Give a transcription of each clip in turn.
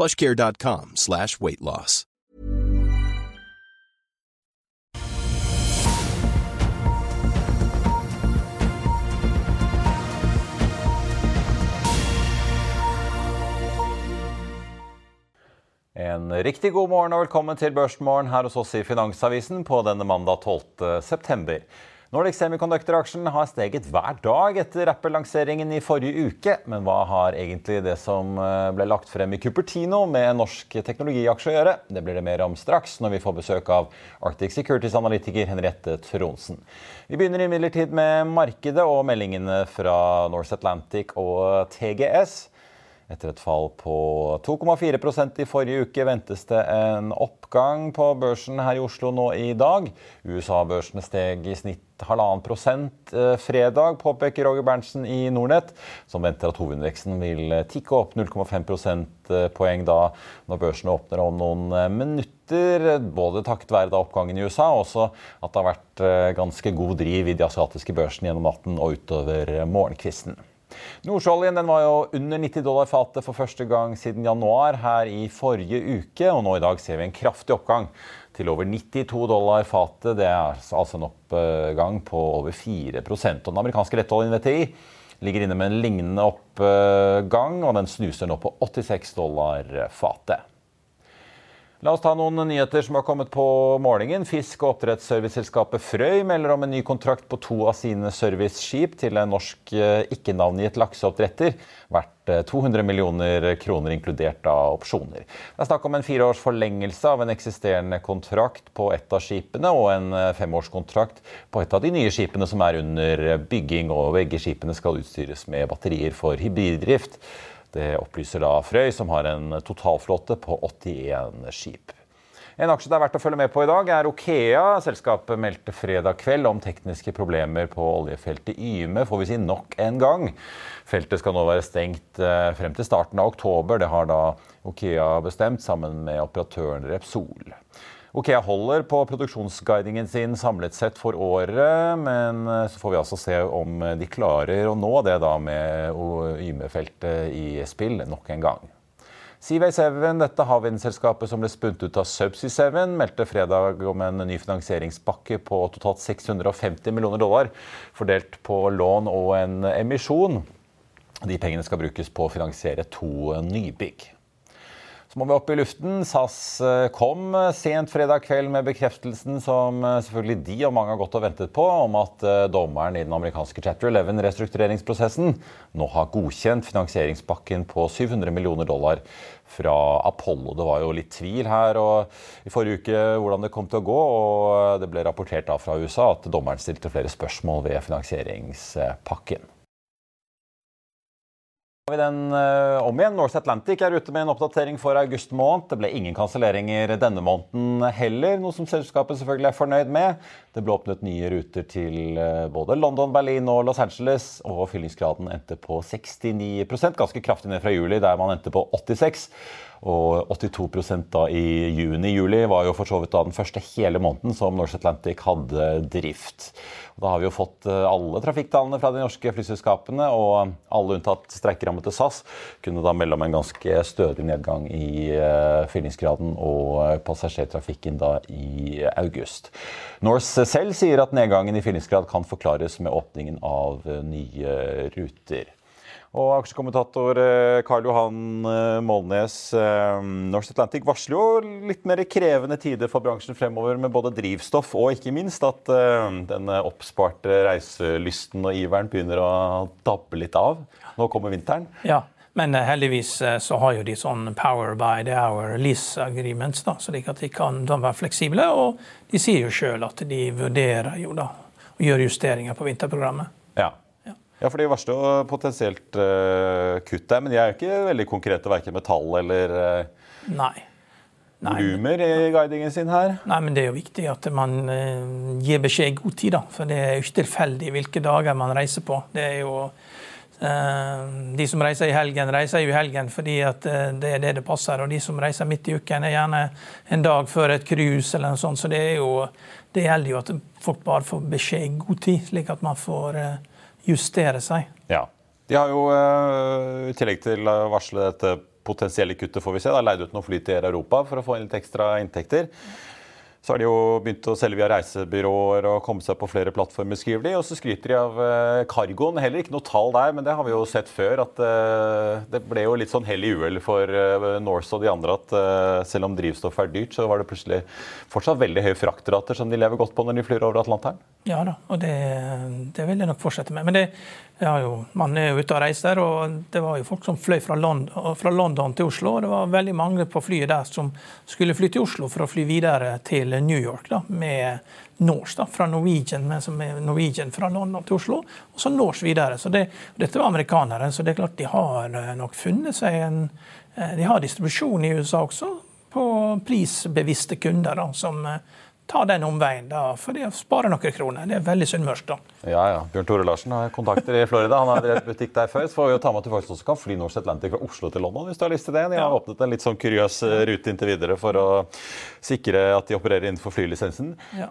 plushcare.com slash weight loss. En riktig god morgen og velkommen til Børsmorgen her hos oss i Finansavisen på denne mandag 12. september. Nordic Semiconductor-aksjen har steget hver dag etter Apple-lanseringen i forrige uke. Men hva har egentlig det som eh, ble lagt frem i Cupertino med norsk teknologiaksje å gjøre? Det blir det mer om straks når vi får besøk av Arctic Securities-analytiker Henriette Tronsen. Vi begynner imidlertid med markedet og meldingene fra North Atlantic og TGS. Etter et fall på 2,4% i forrige uke ventes det en oppgang på børsen her i Oslo nå i dag. USA-børsene steg i snitt halvannen prosent eh, fredag, påpeker Roger Berntsen i Nordnett, som venter at hovedveksten vil tikke opp 0,5 prosentpoeng da når børsene åpner om noen eh, minutter. Både takket være da oppgangen i USA, og også at det har vært eh, ganske god driv i de asiatiske børsene gjennom natten og utover morgenkvisten. Nordsjøoljen var jo under 90 dollar fatet for første gang siden januar her i forrige uke. Og nå i dag ser vi en kraftig oppgang til over 92 dollar fatet. Det er altså en oppgang på over 4% Og Den amerikanske lettoljen VTI ligger inne med en lignende oppgang, og den snuser nå på 86 dollar fatet. La oss ta noen nyheter som har kommet på målingen. Fisk- og oppdrettsserviceselskapet Frøy melder om en ny kontrakt på to av sine serviceskip til en norsk eh, ikke-navngitt lakseoppdretter, verdt 200 eh, millioner kroner, inkludert av opsjoner. Det er snakk om en fireårs forlengelse av en eksisterende kontrakt på ett av skipene, og en eh, femårskontrakt på et av de nye skipene som er under bygging, og begge skipene skal utstyres med batterier for hybriddrift. Det opplyser da Frøy, som har en totalflåte på 81 skip. En aksje det er verdt å følge med på i dag, er Okea. Selskapet meldte fredag kveld om tekniske problemer på oljefeltet Yme, får vi si nok en gang. Feltet skal nå være stengt eh, frem til starten av oktober. Det har da Okea bestemt, sammen med operatøren Repsol. Okea holder på produksjonsguidingen sin samlet sett for året, men eh, så får vi altså se om de klarer å nå det da med Yme-feltet i spill nok en gang. Seaway 7, dette havvindselskapet som ble spunnet ut av Subsea 7, meldte fredag om en ny finansieringspakke på totalt 650 millioner dollar, fordelt på lån og en emisjon. De pengene skal brukes på å finansiere to nybygg. Så må vi opp i luften. SAS eh, kom eh, sent fredag kveld med bekreftelsen som eh, selvfølgelig de og mange har gått og ventet på, om at dommeren i den amerikanske Chapter 11-restruktureringsprosessen nå har godkjent finansieringspakken på 700 millioner dollar fra Apollo. Det var jo litt tvil her i forrige uke hvordan det kom til å gå, og det ble rapportert da fra USA at dommeren stilte flere spørsmål ved finansieringspakken vi den uh, om igjen. North Atlantic er ute med en oppdatering for august måned. Det ble ingen kanselleringer denne måneden heller, noe som selskapet selvfølgelig er fornøyd med. Det ble åpnet nye ruter til uh, både London, Berlin og Los Angeles, og fyllingsgraden endte på 69% ganske kraftig ned fra juli, der man endte på 86 og 82 da i juni-juli var jo for så vidt da den første hele måneden som Norse Atlantic hadde drift. Og da har vi jo fått eh, alle trafikktallene fra de norske flyselskapene, og alle unntatt streikerammede SAS kunne da melde om en ganske stødig nedgang i uh, fyllingsgraden og eh, passasjertrafikken da i august. Norse selv sier at nedgangen i fyllingsgrad kan forklares med åpningen av nye ruter. Og aksjekommentator eh, Karl Johan Molnes, Målnes, eh, Norse Atlantic varsler jo litt mer krevende tider for bransjen fremover, med både drivstoff og ikke minst at den oppsparte reiselysten og iveren begynner å dabbe litt av. Nå kommer vinteren. Ja, men heldigvis så har jo de sånn power by the hour lease agreements, da, slik at de kan de være fleksible. Og de sier jo sjøl at de vurderer jo da å gjøre justeringer på vinterprogrammet. Ja. Ja, for De varsler jo potensielt uh, kutt der, men de er jo ikke veldig konkrete verken med tall eller uh, Nei. Nei. volumer i guidingen sin her? Nei, men Det er jo viktig at man uh, gir beskjed i god tid. da, For det er jo ikke tilfeldig hvilke dager man reiser på. Det er jo De som reiser i helgen, reiser jo i helgen fordi at det er det det passer. Og de som reiser midt i uken, er gjerne en dag før et cruise eller noe sånt. Så det, er jo, det gjelder jo at folk bare får beskjed i god tid, slik at man får justere seg. Ja. De har jo, eh, i tillegg til å varsle dette potensielle kuttet, får vi se, da, leid ut noen fly til Europa for å få inn litt ekstra inntekter. Så har de jo begynt å selge via reisebyråer og komme seg på flere plattformer, skriver de. Og så skryter de av cargoen. Heller ikke noe tall der, men det har vi jo sett før. At uh, det ble jo litt sånn hell i uhell for uh, Norse og de andre at selv om drivstoff er dyrt, så var det plutselig fortsatt veldig høye fraktrater som de lever godt på når de flyr over Atlanteren. Ja da, og det, det vil jeg nok fortsette med. Men det, jo, man er jo ute og reiser, og det var jo folk som fløy fra London, fra London, til Oslo. og Det var veldig mange på flyet der som skulle fly til Oslo for å fly videre til New York da, med Norse da, fra Norwegian, men som er Norwegian fra London til Oslo, og så Norse videre. Så det, dette var amerikanere, så det er klart de har eh, nok funnet seg en eh, De har distribusjon i USA også, på prisbevisste kunder da, som eh, ta den omveien da, for det sparer noen kroner. Det er veldig sunnmørsk. da. Ja, ja. Bjørn Tore Larsen har kontakter i Florida. Han har drevet butikk der før. Så får vi jo ta med at du faktisk også kan fly Norse Atlantic fra Oslo til London hvis du har lyst til det. De har ja. åpnet en litt sånn kuriøs eh, rute inntil videre for å sikre at de opererer innenfor flylisensen. Ja.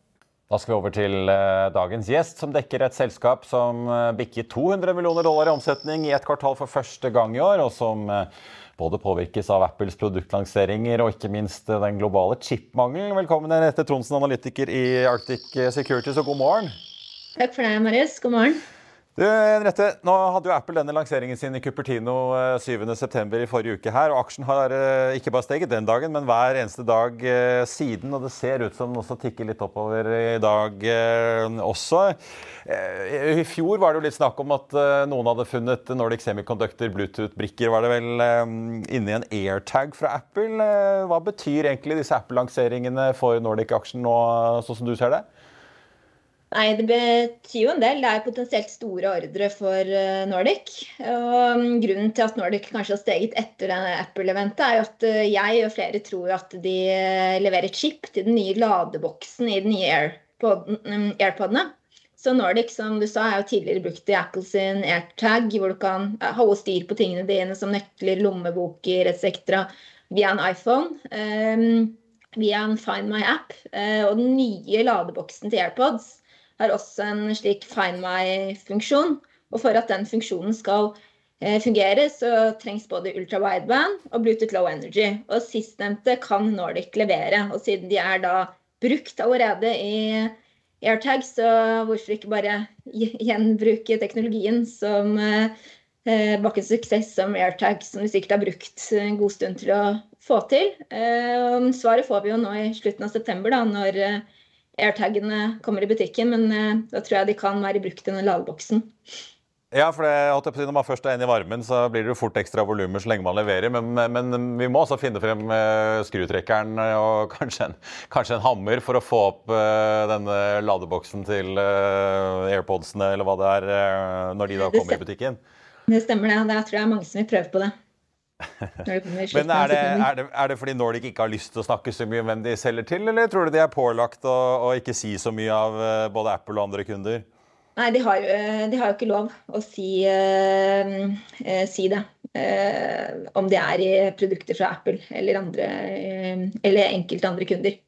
Da skal vi over til eh, dagens gjest, som dekker et selskap som eh, bikker 200 millioner dollar i omsetning i ett kvartal for første gang i år, og som eh, både påvirkes av Apples produktlanseringer og ikke minst den globale chipmangelen. Velkommen, Rette Tronsen, analytiker i Arctic Securities, og god morgen. Takk for det, Marius. God morgen. Du, Henriette, nå hadde jo Apple denne lanseringen sin i Cupertino 7.9. Eh, i forrige uke. her, og Aksjen har eh, ikke bare steget den dagen, men hver eneste dag eh, siden. og Det ser ut som den også tikker litt oppover i dag også. I fjor var det jo litt snakk om at noen hadde funnet Nordic Semiconductor Bluetooth-brikker var det vel, inni en airtag fra Apple. Hva betyr egentlig disse Apple-lanseringene for Nordic-aksjen nå, sånn som du ser det? Nei, det betyr jo en del. Det er potensielt store ordre for eh, Nordic. Og mm, grunnen til at Nordic kanskje har steget etter denne Apple-eventet, er jo at eh, jeg og flere tror at de eh, leverer chip til den nye ladeboksen i den nye mm, AirPodene. Så Nordic som du sa, er jo tidligere brukt i Apple sin AirTag, hvor du kan holde styr på tingene dine som nøkler, lommeboker etc. via en iPhone. Um, via en Find My-app. Uh, og den nye ladeboksen til AirPods har også en slik Find My-funksjon. Og for at den funksjonen skal eh, fungere, så trengs både ultra wideband og Bluetooth low energy. Og sistnevnte kan Nordic levere. Og siden de er da brukt allerede i AirTag, så hvorfor ikke bare gjenbruke teknologien som eh, suksess som AirTag, som vi sikkert har brukt en god stund til å få til. Eh, svaret får vi jo nå i slutten av september, da, når airtagene kommer i butikken, men eh, da tror jeg de kan være brukt i den ladeboksen. Ja, for det, Når man først er inne i varmen, så blir det jo fort ekstra volumer så lenge man leverer. Men, men, vi må også finne frem eh, skrutrekkeren og kanskje en, kanskje en, hammer for å få opp denne ladeboksen til AirPodsene eller hva det er, når de da kommer i butikken. Det stemmer det. Det tror jeg mange som vil prøve på det. Men er det, er, det, er det, fordi Nordic ikke har lyst til å snakke så mye om hvem de selger til, eller tror du de er pålagt å, å ikke si så mye av eh, både Apple og andre kunder? Nei, de har, de har, jo ikke lov å si, eh, si det. Eh, om det er i produkter fra Apple eller, andre, eh, eller enkelte andre kunder.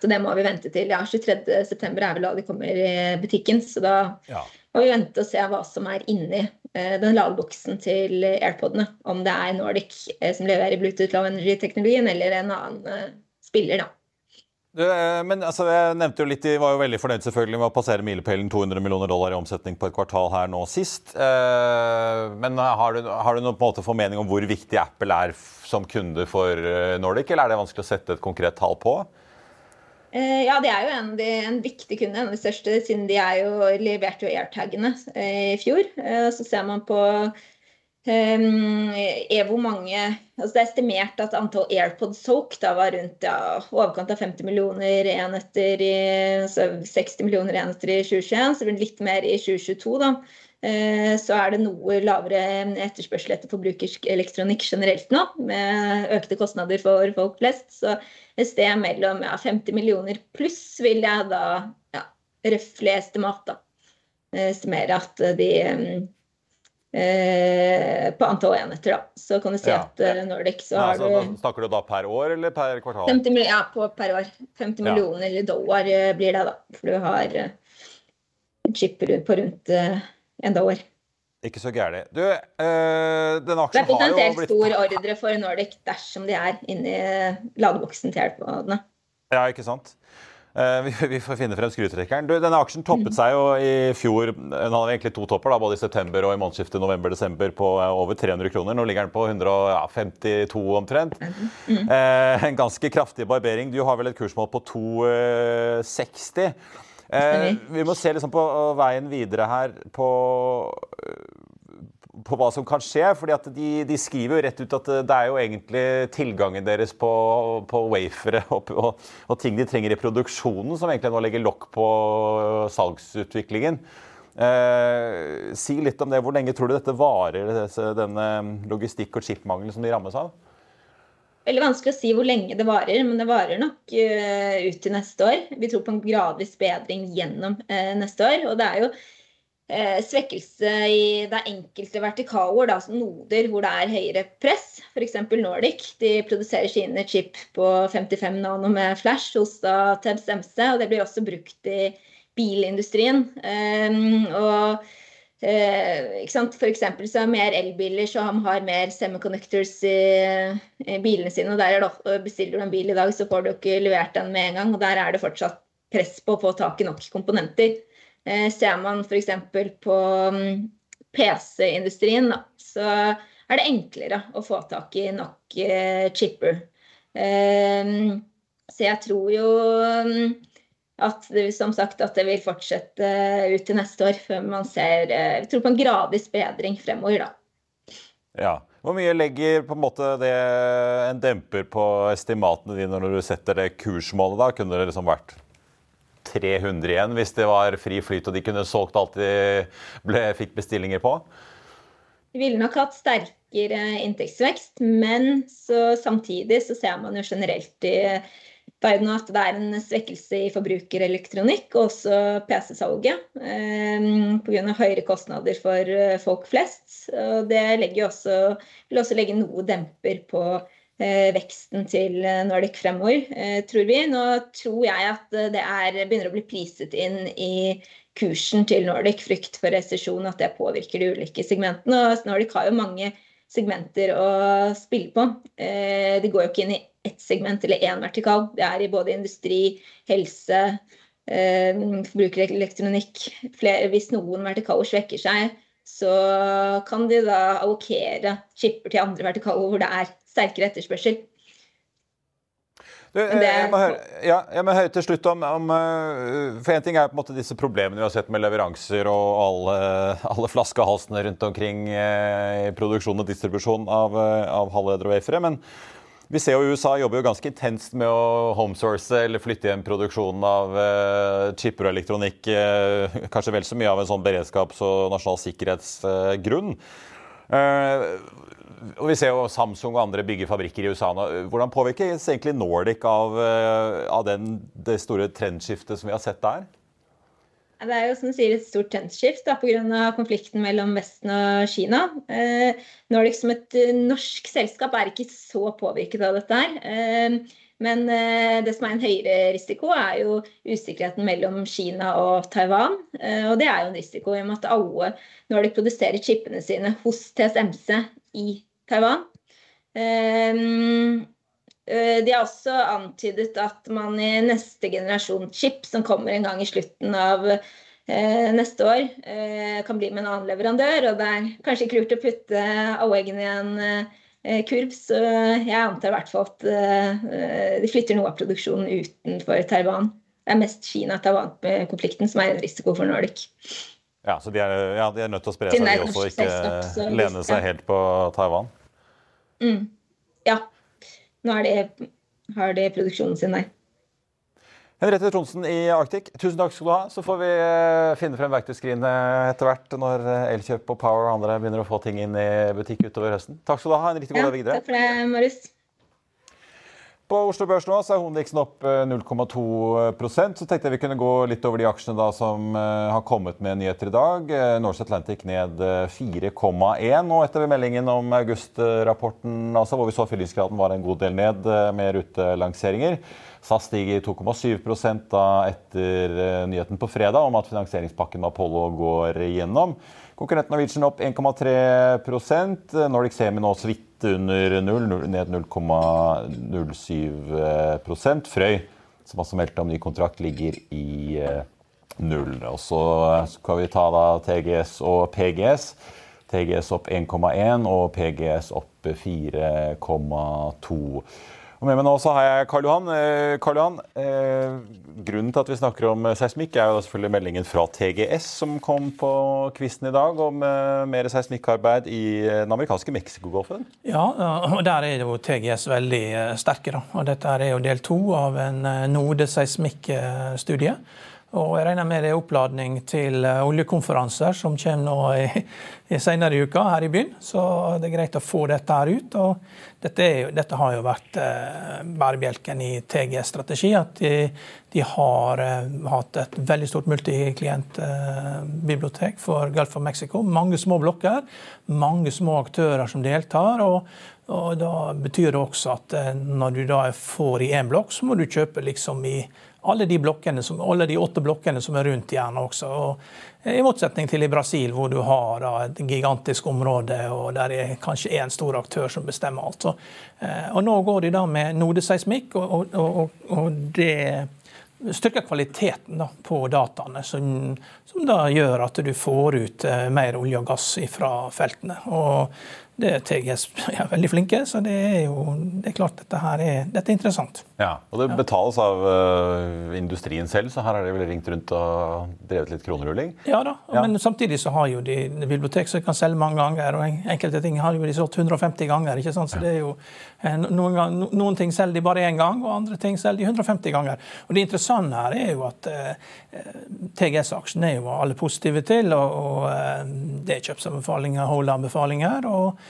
Så det må vi vente til. Ja, 23.9 er vel da de kommer i butikken. Så da ja. må vi vente og se hva som er inni den ladeboksen til AirPodene. Om det er Nordic som leverer Bluetooth Low Energy-teknologien, eller en annen spiller, da. Du, eh, men altså, jeg nevnte jo litt, De var jo veldig fornøyd selvfølgelig med å passere milepælen 200 millioner dollar i omsetning på et kvartal her nå sist. Eh, men har du, har du noen på en måte formening om hvor viktig Apple er som kunde for eh, Nordic, eller er det vanskelig å sette et konkret tall på? Ja, de er jo en, en viktig kunde, en av de største, siden de jo, leverte jo AirTagene i fjor. Så ser man på Um, er hvor mange altså Det er estimert at antall AirPod Soak da var rundt ja, overkant av 50 millioner enheter i, altså 60 millioner enheter i 2021, så litt mer i 2022. da. Uh, så er det noe lavere etterspørsel etter forbrukersk elektronikk generelt nå, med økte kostnader for folk flest. Så et sted mellom ja, 50 millioner pluss vil jeg da ja, røftlig estimat da, estimere at de Eh, på antall enheter, da. Så kan du si ja. at uh, Nordic så ja, har altså, du Snakker du da per år eller per kvartal? 50, ja, på, per år. 50 ja. millioner dollar uh, blir det, da. For du har uh, chipper på rundt en år. Ikke så gærent. Du, den aksjen har jo blitt Det er potensielt stor ordre for Nordic dersom de er inni ladeboksen til hjelpemodene. Ja, ikke sant. Eh, vi får finne frem skrutrekkeren. denne aksjen toppet seg jo i fjor. Den hadde egentlig to topper, da, både i september og i månedsskiftet november-desember på eh, over 300 kroner. Nå ligger den på 152 omtrent. Mm. En ganske kraftig barbering. Du har vel et kursmål på 260. Eh, vi må se liksom på veien videre her på på hva som kan skje. fordi de, de, skriver jo rett ut at det er jo egentlig tilgangen deres på, på wafere og, og, og, ting de trenger i produksjonen, som egentlig nå legger lokk på salgsutviklingen. Eh, si litt om det. Hvor lenge tror du dette varer, denne logistikk- og chipmangelen som de rammes av? Veldig vanskelig å si hvor lenge det varer, men det varer nok uh, ut til neste år. Vi tror på en gradvis bedring gjennom uh, neste år. og det er jo uh, svekkelse i det enkelte vertikaler, da, altså noder hvor det er høyere press. F.eks. Nordic. De produserer sine chip på 55 nano med flash hos da MC. og det blir også brukt i bilindustrien. Um, og For eksempel så er mer elbiler som har mer semiconductors i, i bilene sine. og der er det, Bestiller du en bil i dag, så får du ikke levert den med en gang. og Der er det fortsatt press på å få tak i nok komponenter. Eh, ser man f.eks. på mm, PC-industrien, så er det enklere å få tak i nok eh, chipper. Eh, så jeg tror jo mm, at det, som sagt, at det vil fortsette ut til neste år, før man ser Jeg tror på en gradvis bedring fremover, da. Ja. Hvor mye legger på en måte det en demper på estimatene dine når du setter det kursmålet? da? Kunne det liksom vært 300 igjen hvis det var fri flyt og de kunne solgt alt de ble, fikk bestillinger på? Vi ville nok hatt sterkere inntektsvekst, men så, samtidig så ser man jo generelt i verden at det er en svekkelse i forbrukerelektronikk og også PC-salget. Eh, Pga. høyere kostnader for eh, folk flest. Og det også, vil også legge noe demper på Eh, veksten til Nordic fremover, tror vi. Nå tror jeg at det er, begynner å bli priset inn i kursen til Nordic, frykt for resesjon, at det påvirker de ulike segmentene. Og Nordic har jo mange segmenter å spille på. De går jo ikke inn i ett segment eller én vertikal. Det er i både industri, helse, forbrukerelektronikk. Hvis noen vertikaler svekker seg, så kan de da allokere chipper til andre vertikaler hvor det er sterkere etterspørsel. Du, jeg, må høre, ja, jeg må høre til slutt om, om eh, For én ting er på en måte disse problemene vi har sett med leveranser og alle, alle flaskehalsene rundt omkring eh, i produksjon og distribusjon av, eh, av halvledere og wafere. Men vi ser jo USA jobber jo ganske intenst med å homesource eller flytte igjen produksjonen av eh, chipper og elektronikk. Eh, kanskje vel så mye av en sånn beredskaps- og nasjonal sikkerhetsgrunn. Eh, og Vi ser jo Samsung og andre bygger fabrikker i USA nå. Hvordan påvirkes egentlig Nordic av, eh, av den, det store trendskiftet som vi har sett der? Det er jo som du sier et stort trendskift pga. konflikten mellom Vesten og Kina. Eh, Nordic som et eh, norsk selskap er ikke så påvirket av dette. her. Eh, men eh, det som er en høyere risiko, er jo usikkerheten mellom Kina og Taiwan. Eh, og det er jo en risiko i og med at alle Nordic produserer chipene sine hos TSMC i Taiwan. Eh, de har også antydet at man i neste generasjon chip, som kommer en gang i slutten av eh, neste år, eh, kan bli med en annen leverandør. Og det er kanskje ikke lurt å putte alle eggene i en kurv, så jeg antar i hvert fall at de flytter noe av produksjonen utenfor Taiwan. Det er mest Kina-Taiwan-konflikten som er en risiko for Nordic. Ja, Så de er, ja, de er nødt til å spre seg, de også, ikke lene seg helt på Taiwan? Mm. Ja nå det, har de produksjonen sin der. Henriette Tronsen i Arctic, tusen takk skal du ha. Så får vi eh, finne frem verktøyskrinet etter hvert når Elkjøp og Power og andre begynner å få ting inn i butikk utover høsten. Takk skal du ha. En riktig god dag videre. Takk for det, Marius. På Oslo Børs nå så er hovedindeksen opp 0,2 eh, Så tenkte jeg vi kunne gå litt over de aksjene da som eh, har kommet med nyheter i dag. Eh, Norse Atlantic ned 4,1 og etter meldingen om august-rapporten altså, hvor vi så fyllingsgraden var en god del ned med rutelanseringer. SAS stiger 2,7 da etter nyheten på fredag om at finansieringspakken med Apollo går igjennom. Konkurrenten Norwegian opp 1,3 Nordic Semi nå så vidt under null, ned 0,07% Frøy, som også meldte om ny kontrakt, ligger i eh, null. Og så skal vi ta da TGS og PGS. TGS opp 1,1 og PGS opp 4,2. Og med meg nå så har jeg Karl Johan. Eh, Karl Johan eh, grunnen til at vi snakker om eh, seismikk, er jo selvfølgelig meldingen fra TGS som kom på kvisten i dag, om eh, mer seismikkarbeid i eh, den amerikanske Mexicogolfen. Ja, og der er jo TGS veldig sterke. da. Og dette er jo del to av en nodeseismikkstudie. Og jeg regner med det er oppladning til eh, oljekonferanser som kommer nå i, i senere i uka her i byen. Så det er greit å få dette her ut. Og dette, jo, dette har jo vært eh, bærebjelken i TG-strategi. At de, de har eh, hatt et veldig stort multiklientbibliotek eh, for Gulf of Mexico. Mange små blokker, mange små aktører som deltar. og og da betyr det også at eh, når du da får i én blokk, så må du kjøpe liksom i alle de, som, alle de åtte blokkene som er rundt gjerne også. Og I motsetning til i Brasil, hvor du har da, et gigantisk område og der er kanskje én stor aktør som bestemmer alt. Så, eh, og Nå går de da med nodeseismikk, og, og, og, det styrker kvaliteten da, på dataene, som, som, da gjør at du får ut eh, mer olje og gass fra feltene. Og det er TGS er veldig flinke, så det er jo det er klart dette her er, dette er interessant. Ja, Og det betales av uh, industrien selv, så her har de vel ringt rundt og drevet litt kronerulling? Ja da, ja. men samtidig så har jo de bibliotek som kan selge mange ganger, og enkelte ting har jo de solgt 150 ganger. ikke sant? Så det er jo eh, noen, gang, noen ting selger de bare én gang, og andre ting selger de 150 ganger. Og Det interessante her er jo at uh, eh, TGS-aksjen er jo alle positive til, og, og uh, det er kjøpsanbefalinger, holdeanbefalinger. og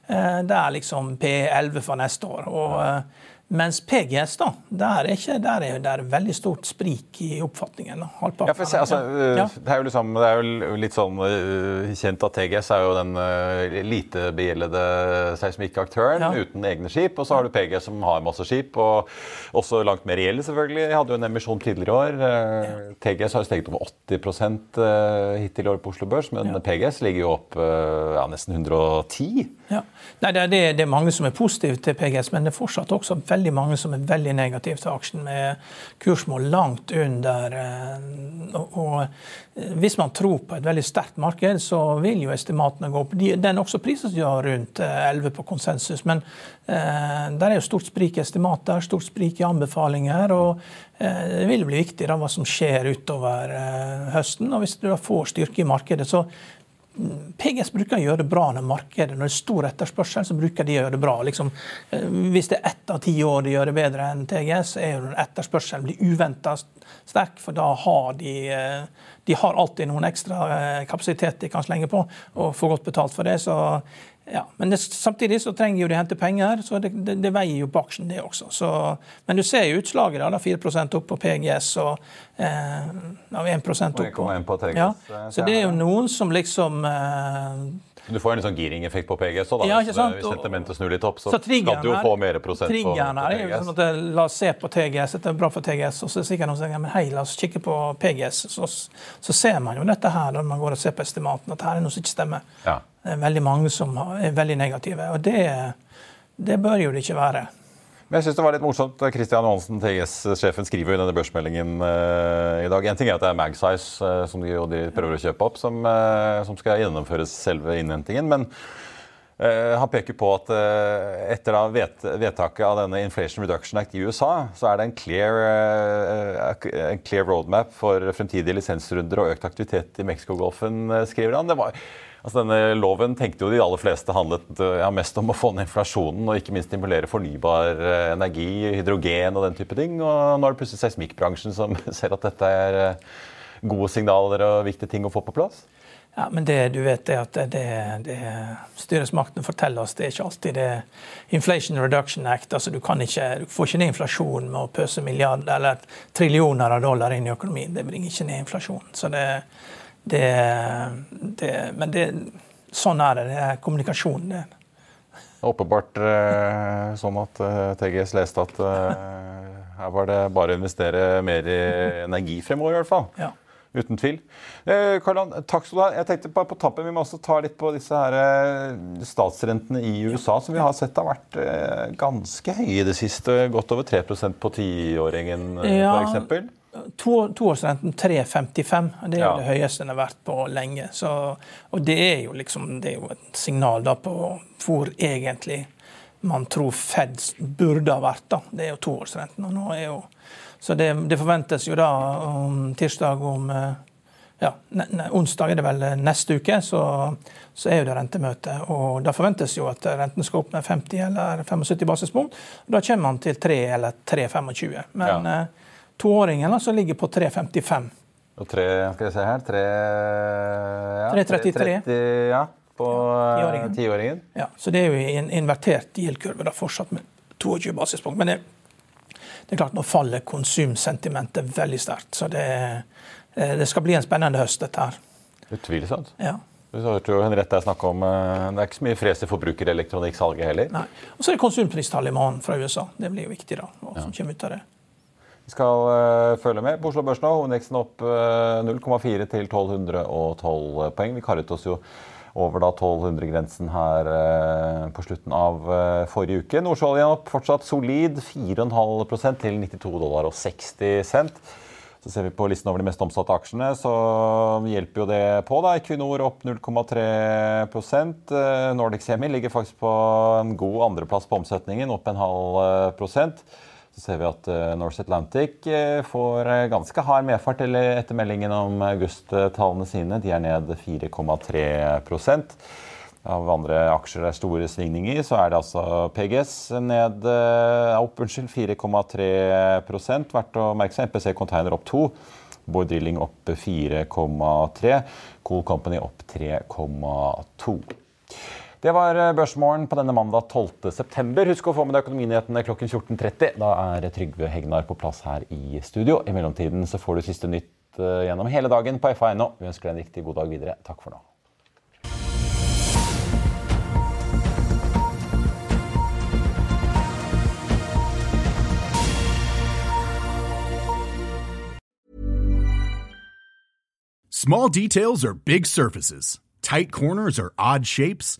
det er liksom P11 for neste år. og eh, mens PGS, da, der er, ikke, der er det veldig stort sprik i oppfatningen. Ja, se, altså, ja. det, er liksom, det, er jo litt sånn kjent at TGS er jo den lite begjeldede seismikkaktøren ja. uten egne skip. Og så har du PGS som har masse skip, og også langt mer reelle, selvfølgelig. Jeg hadde jo en emisjon tidligere i år. TGS har jo steget over 80 uh, hittil i år på Oslo Børs, men PGS ligger jo opp ja, nesten 110 ja. Nei, det, er, det, er, mange som er positive til PGS, men det er fortsatt også veldig mange som er veldig negative til aksjen, med kursmål langt under. Og, og hvis man tror på et veldig sterkt marked, så vil jo estimatene gå opp. Den er også priset rundt 11 eh, på konsensus, men eh, der er jo stort sprik i estimater, stort sprik i anbefalinger. og det vil bli viktig da, hva som skjer utover høsten. og Hvis du da får styrke i markedet, så PGS bruker å gjøre det bra når markedet når det er stor etterspørsel, så bruker de å gjøre det bra. Liksom, eh, hvis det er ett av ti år de gjør det bedre enn TGS, er jo når etterspørselen blir uventa sterk, for da har de, eh, de har alltid noen ekstra eh, kapasitet de kan slenge på, og får godt betalt for det. Så Ja, men det, samtidig så trenger jo de hente penger, så det, det, det veier jo på aksjen, det også. Så, men du ser jo utslaget, da. 4% opp på PGS og eh, 1 opp på. Ja, så det er jo noen som liksom eh, du får en sånn giring-effekt på PGS òg, ja, hvis sentimentet snur litt opp. Så, så skal du jo få mer prosent på, på er jo sånn at La oss se på TGS, dette er bra for TGS. Og så er det sikkert noen som sier men hei, la oss kikke på PGS. Så, så, ser man jo dette her når man går og ser på estimaten, at her er noe som ikke stemmer. Ja. Det er veldig mange som er veldig negative. Og det, det bør jo det ikke være. Men jeg synes det var litt morsomt. Christian Johansen, TGS-sjefen, skriver i denne børsmeldingen uh, i dag. En ting er at det er Magsize, uh, som de, de, prøver å kjøpe opp, som, uh, som skal gjennomføres selve innhentingen. Men han peker på at etter vedtaket av denne Inflation Reduction Act i USA, så er det en clear, en clear roadmap for fremtidige lisensrunder og økt aktivitet i Mexicogolfen, skriver han. Det var Altså denne Loven tenkte jo de aller fleste handlet ja, mest om å få ned inflasjonen og ikke minst stimulere fornybar eh, energi, hydrogen og den type ting. Og nå er det plutselig seismikkbransjen som ser at dette er eh, gode signaler og viktige ting å få på plass. Ja, men det du vet er at det, det styresmaktene forteller oss, det er ikke alltid det Inflation Reduction Act. altså Du, ikke, du får ikke ned inflasjonen med å pøse milliarder eller trillioner av dollar inn i økonomien. Det bringer ikke ned inflasjonen. Så det, det, det, men det, sånn er det. Det er kommunikasjon. Det. Åpenbart eh, sånn at eh, TGS leste at eh, her var det bare å investere mer i energi fremover, i hvert fall. Ja. Uten tvil. Eh, Karlan, takk skal du ha. Jeg tenkte bare på tappen, Vi må også ta litt på disse her, statsrentene i USA, som vi har sett har vært ganske høye i det siste. Godt over 3 på tiåringen, ja. f.eks. To, toårsrenten 3,55. Det er ja. det høyeste den har vært på lenge. Så, og det er jo liksom det er jo et signal da på hvor egentlig man tror Fed burde ha vært. da. Det er jo toårsrenten. og nå er jo så det, det, forventes jo da om tirsdag om ja, ne, ne, onsdag er det vel neste uke, så, så, er jo det rentemøte. og Da forventes jo at renten skal opp med 50 eller 75 basispunkt. Da kommer man til 3 eller 3,25. Men ja. Toåringen altså ligger på 3,55. Og 3, skal vi se her 3, ja, 3,33. Ja, på tiåringen. Ja, så det er jo en invertert yieldkurve da, fortsatt med 22 basispunkt. Men det, det, er klart nå faller konsumsentimentet veldig sterkt. Så det, eh, det, skal bli en spennende høst, dette her. Utvilsomt. Ja. Du hørte jo Henriette snakke om eh, Det er ikke så mye fres i forbrukerelektronikksalget heller. Nei. Og så er det konsumpristallet i morgen fra USA. Det blir jo viktig, da. hva som kommer ut av det. Vi skal uh, følge med på Oslo Børs nå. Hovedindeksen opp uh, eh, 0,4 til 1212 poeng. Vi karret oss jo over da 1200-grensen her uh, på slutten av forrige uke. Nordsjøoljen opp fortsatt solid, 4,5 til 92 dollar og 60 cent. Så ser vi på listen over de mest omsatte aksjene, så hjelper jo det på. da. Equinor opp 0,3 Nordic Semi ligger faktisk på en god andreplass på omsetningen, opp en halv prosent. Så ser vi at eh, Norse Atlantic eh, får eh, ganske hard medfart etter meldingen om august-tallene sine. De er ned 4,3% Av andre aksjer det er store svingninger, så er det altså PGS ned opp unnskyld, 4,3 Verdt å merke seg MPC Container opp 2 Bård Drilling opp 4,3 Cool Company opp 3,2 det var eh, Børsmorgen på denne mandag 12.9. Husk å få med deg økonominyhetene klokken 14.30. Da er Trygve Hegnar på plass her i studio. I mellomtiden så får du siste nytt eh, gjennom hele dagen på FA.no. Vi ønsker deg en riktig god dag videre. Takk for nå. Small details are big surfaces. Tight corners are odd shapes.